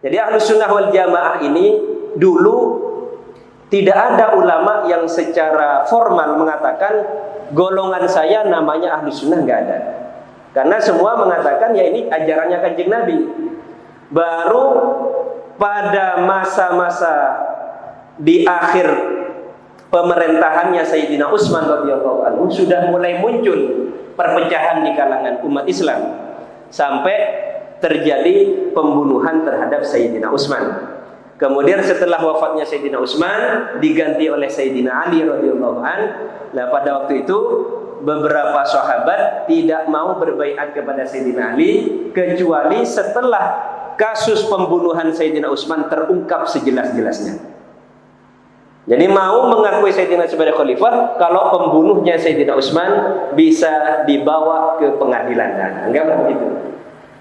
Jadi ahlus sunnah wal jamaah ini dulu tidak ada ulama yang secara formal mengatakan golongan saya namanya ahlus sunnah nggak ada. Karena semua mengatakan ya ini ajarannya kanjeng Nabi. Baru pada masa-masa di akhir pemerintahannya Sayyidina Utsman radhiyallahu anhu sudah mulai muncul perpecahan di kalangan umat Islam sampai terjadi pembunuhan terhadap Sayyidina Utsman. Kemudian setelah wafatnya Sayyidina Utsman diganti oleh Sayyidina Ali radhiyallahu an. Nah, pada waktu itu beberapa sahabat tidak mau berbaiat kepada Sayyidina Ali kecuali setelah kasus pembunuhan Sayyidina Utsman terungkap sejelas-jelasnya. Jadi mau mengakui Sayyidina sebagai khalifah kalau pembunuhnya Sayyidina Utsman bisa dibawa ke pengadilan. Nah, enggak begitu.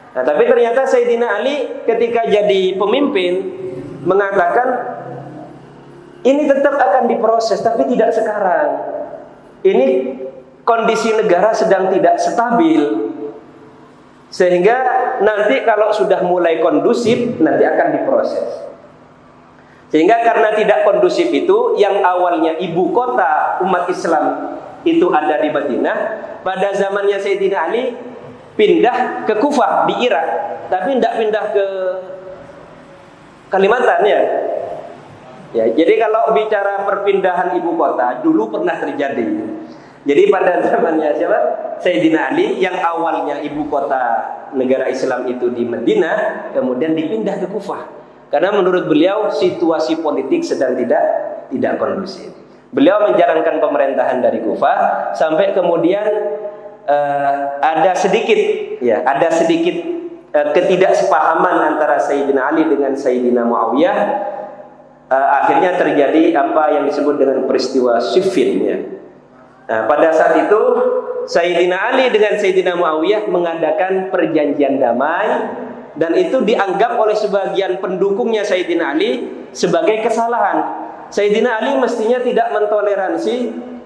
Nah, tapi ternyata Sayyidina Ali ketika jadi pemimpin mengatakan ini tetap akan diproses tapi tidak sekarang. Ini kondisi negara sedang tidak stabil. Sehingga nanti kalau sudah mulai kondusif nanti akan diproses. Sehingga karena tidak kondusif itu yang awalnya ibu kota umat Islam itu ada di Madinah, pada zamannya Sayyidina Ali pindah ke Kufah di Irak, tapi tidak pindah ke Kalimantan ya. Ya, jadi kalau bicara perpindahan ibu kota dulu pernah terjadi. Jadi pada zamannya siapa? Sayyidina Ali yang awalnya ibu kota negara Islam itu di Madinah, kemudian dipindah ke Kufah. Karena menurut beliau situasi politik sedang tidak tidak kondusif. Beliau menjalankan pemerintahan dari Kufah sampai kemudian uh, ada sedikit ya, ada sedikit uh, ketidaksepahaman antara Sayyidina Ali dengan Sayyidina Muawiyah. Uh, akhirnya terjadi apa yang disebut dengan peristiwa Siffin ya. Nah, pada saat itu Sayyidina Ali dengan Sayyidina Muawiyah mengadakan perjanjian damai dan itu dianggap oleh sebagian pendukungnya Sayyidina Ali sebagai kesalahan. Sayyidina Ali mestinya tidak mentoleransi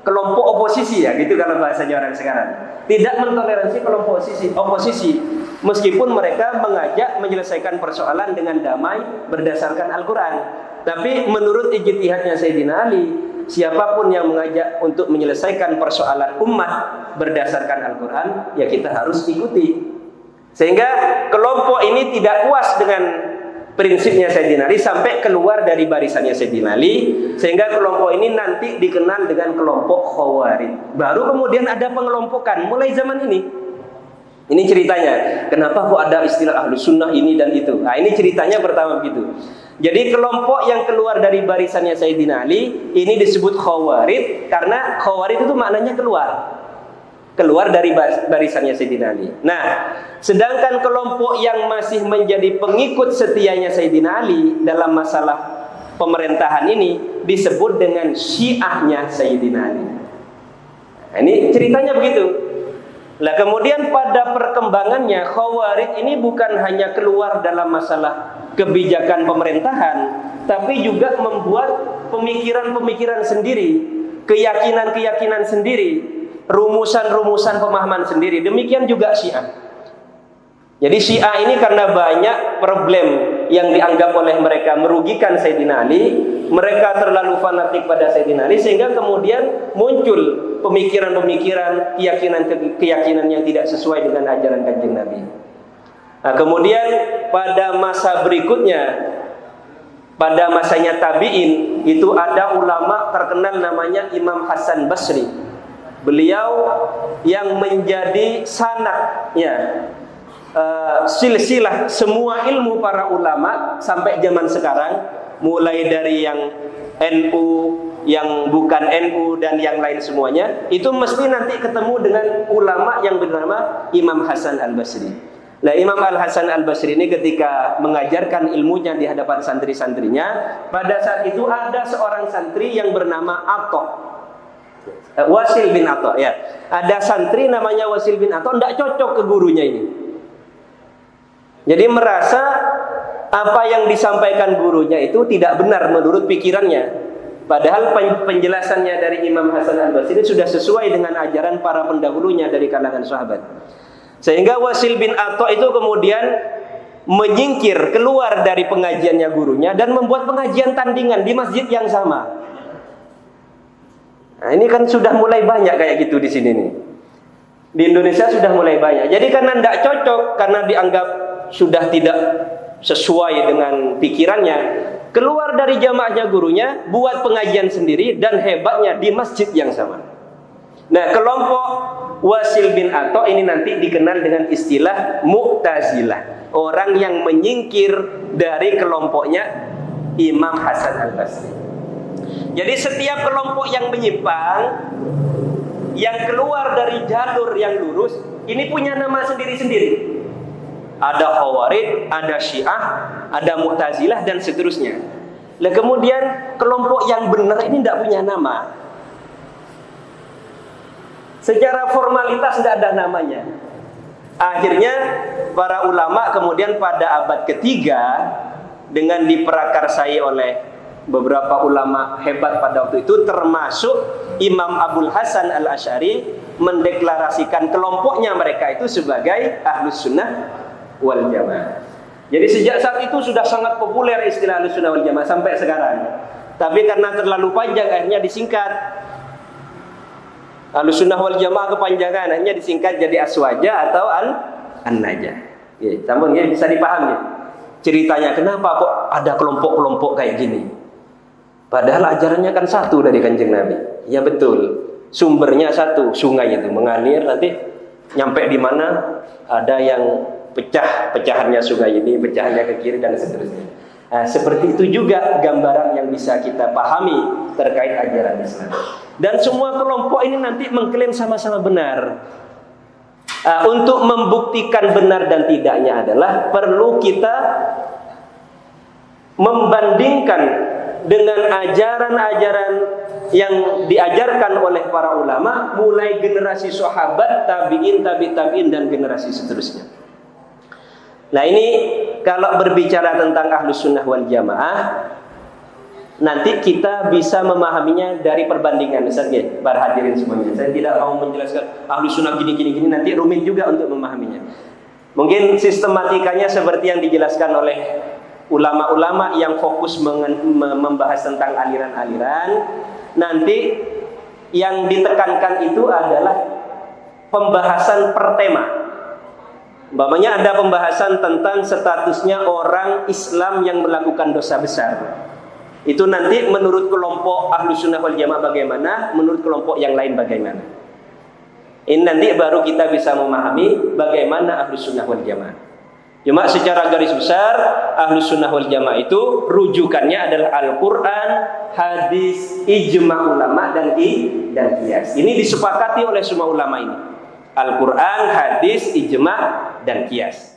kelompok oposisi ya, gitu kalau bahasanya orang sekarang. Tidak mentoleransi kelompok oposisi, oposisi meskipun mereka mengajak menyelesaikan persoalan dengan damai berdasarkan Al-Qur'an. Tapi menurut ijtihadnya Sayyidina Ali, siapa pun yang mengajak untuk menyelesaikan persoalan umat berdasarkan Al-Qur'an, ya kita harus ikuti. Sehingga kelompok ini tidak puas dengan prinsipnya Sayyidina Ali sampai keluar dari barisannya Sayyidina Ali sehingga kelompok ini nanti dikenal dengan kelompok Khawarij. Baru kemudian ada pengelompokan mulai zaman ini. Ini ceritanya. Kenapa kok ada istilah ahlu sunnah ini dan itu? Nah ini ceritanya pertama begitu. Jadi kelompok yang keluar dari barisannya Sayyidina Ali ini disebut Khawarij karena Khawarij itu maknanya keluar keluar dari barisannya Sayyidina Ali. Nah, sedangkan kelompok yang masih menjadi pengikut setianya Sayyidina Ali dalam masalah pemerintahan ini disebut dengan Syiahnya Sayyidina Ali. Nah, ini ceritanya begitu. Lah kemudian pada perkembangannya Khawarij ini bukan hanya keluar dalam masalah kebijakan pemerintahan, tapi juga membuat pemikiran-pemikiran sendiri, keyakinan-keyakinan sendiri rumusan-rumusan pemahaman sendiri. Demikian juga Syiah. Jadi Syiah ini karena banyak problem yang dianggap oleh mereka merugikan Sayyidina Ali, mereka terlalu fanatik pada Sayyidina Ali sehingga kemudian muncul pemikiran-pemikiran, keyakinan-keyakinan yang tidak sesuai dengan ajaran Kanjeng Nabi. Nah, kemudian pada masa berikutnya pada masanya tabi'in itu ada ulama terkenal namanya Imam Hasan Basri beliau yang menjadi sanatnya uh, silsilah semua ilmu para ulama sampai zaman sekarang mulai dari yang NU yang bukan NU dan yang lain semuanya itu mesti nanti ketemu dengan ulama yang bernama Imam Hasan Al Basri. Nah Imam Al Hasan Al Basri ini ketika mengajarkan ilmunya di hadapan santri-santrinya, pada saat itu ada seorang santri yang bernama Atok. Eh, Wasil bin Ato ya. Ada santri namanya Wasil bin Ato tidak cocok ke gurunya ini. Jadi merasa apa yang disampaikan gurunya itu tidak benar menurut pikirannya. Padahal penjelasannya dari Imam Hasan Al Basri sudah sesuai dengan ajaran para pendahulunya dari kalangan sahabat. Sehingga Wasil bin Ato itu kemudian menyingkir keluar dari pengajiannya gurunya dan membuat pengajian tandingan di masjid yang sama. Nah, ini kan sudah mulai banyak kayak gitu di sini nih. Di Indonesia sudah mulai banyak. Jadi karena tidak cocok, karena dianggap sudah tidak sesuai dengan pikirannya, keluar dari jamaahnya gurunya, buat pengajian sendiri dan hebatnya di masjid yang sama. Nah, kelompok Wasil bin Ato ini nanti dikenal dengan istilah Mu'tazilah. Orang yang menyingkir dari kelompoknya Imam Hasan Al-Basri. Jadi setiap kelompok yang menyimpang yang keluar dari jalur yang lurus ini punya nama sendiri-sendiri. Ada Khawarij, ada Syiah, ada Mu'tazilah dan seterusnya. Lah kemudian kelompok yang benar ini tidak punya nama. Secara formalitas tidak ada namanya. Akhirnya para ulama kemudian pada abad ketiga dengan diperakarsai oleh beberapa ulama hebat pada waktu itu termasuk Imam Abdul Hasan Al Ashari mendeklarasikan kelompoknya mereka itu sebagai ahlus sunnah wal jamaah. Jadi sejak saat itu sudah sangat populer istilah ahlus sunnah wal jamaah sampai sekarang. Tapi karena terlalu panjang akhirnya disingkat Ahlus sunnah wal jamaah kepanjangan hanya disingkat jadi aswaja atau an an naja. Ya, namun ya bisa dipahami. Ceritanya kenapa kok ada kelompok-kelompok kayak gini? Padahal ajarannya kan satu dari kanjeng Nabi. Ya betul. Sumbernya satu, sungai itu mengalir nanti nyampe di mana ada yang pecah pecahannya sungai ini, pecahannya ke kiri dan seterusnya. Nah, seperti itu juga gambaran yang bisa kita pahami terkait ajaran Islam. Dan semua kelompok ini nanti mengklaim sama-sama benar. Uh, untuk membuktikan benar dan tidaknya adalah perlu kita membandingkan dengan ajaran-ajaran yang diajarkan oleh para ulama mulai generasi sahabat, tabi'in, tabi' tabi'in dan generasi seterusnya. Nah ini kalau berbicara tentang ahlus sunnah wal jamaah Nanti kita bisa memahaminya dari perbandingan. Misalnya para hadirin semuanya. Saya tidak mau menjelaskan ahlus sunnah gini gini gini Nanti rumit juga untuk memahaminya. Mungkin sistematikanya seperti yang dijelaskan oleh ulama-ulama yang fokus membahas tentang aliran-aliran Nanti yang ditekankan itu adalah pembahasan per tema Umpamanya ada pembahasan tentang statusnya orang Islam yang melakukan dosa besar. Itu nanti menurut kelompok ahlu sunnah wal jamaah bagaimana, menurut kelompok yang lain bagaimana. Ini nanti baru kita bisa memahami bagaimana ahlu sunnah wal jamaah. Cuma secara garis besar ahlu sunnah wal jamaah itu rujukannya adalah Al-Quran, hadis, ijma ulama dan i dan kias. Ini disepakati oleh semua ulama ini. Al-Quran, hadis, ijma, dan kias.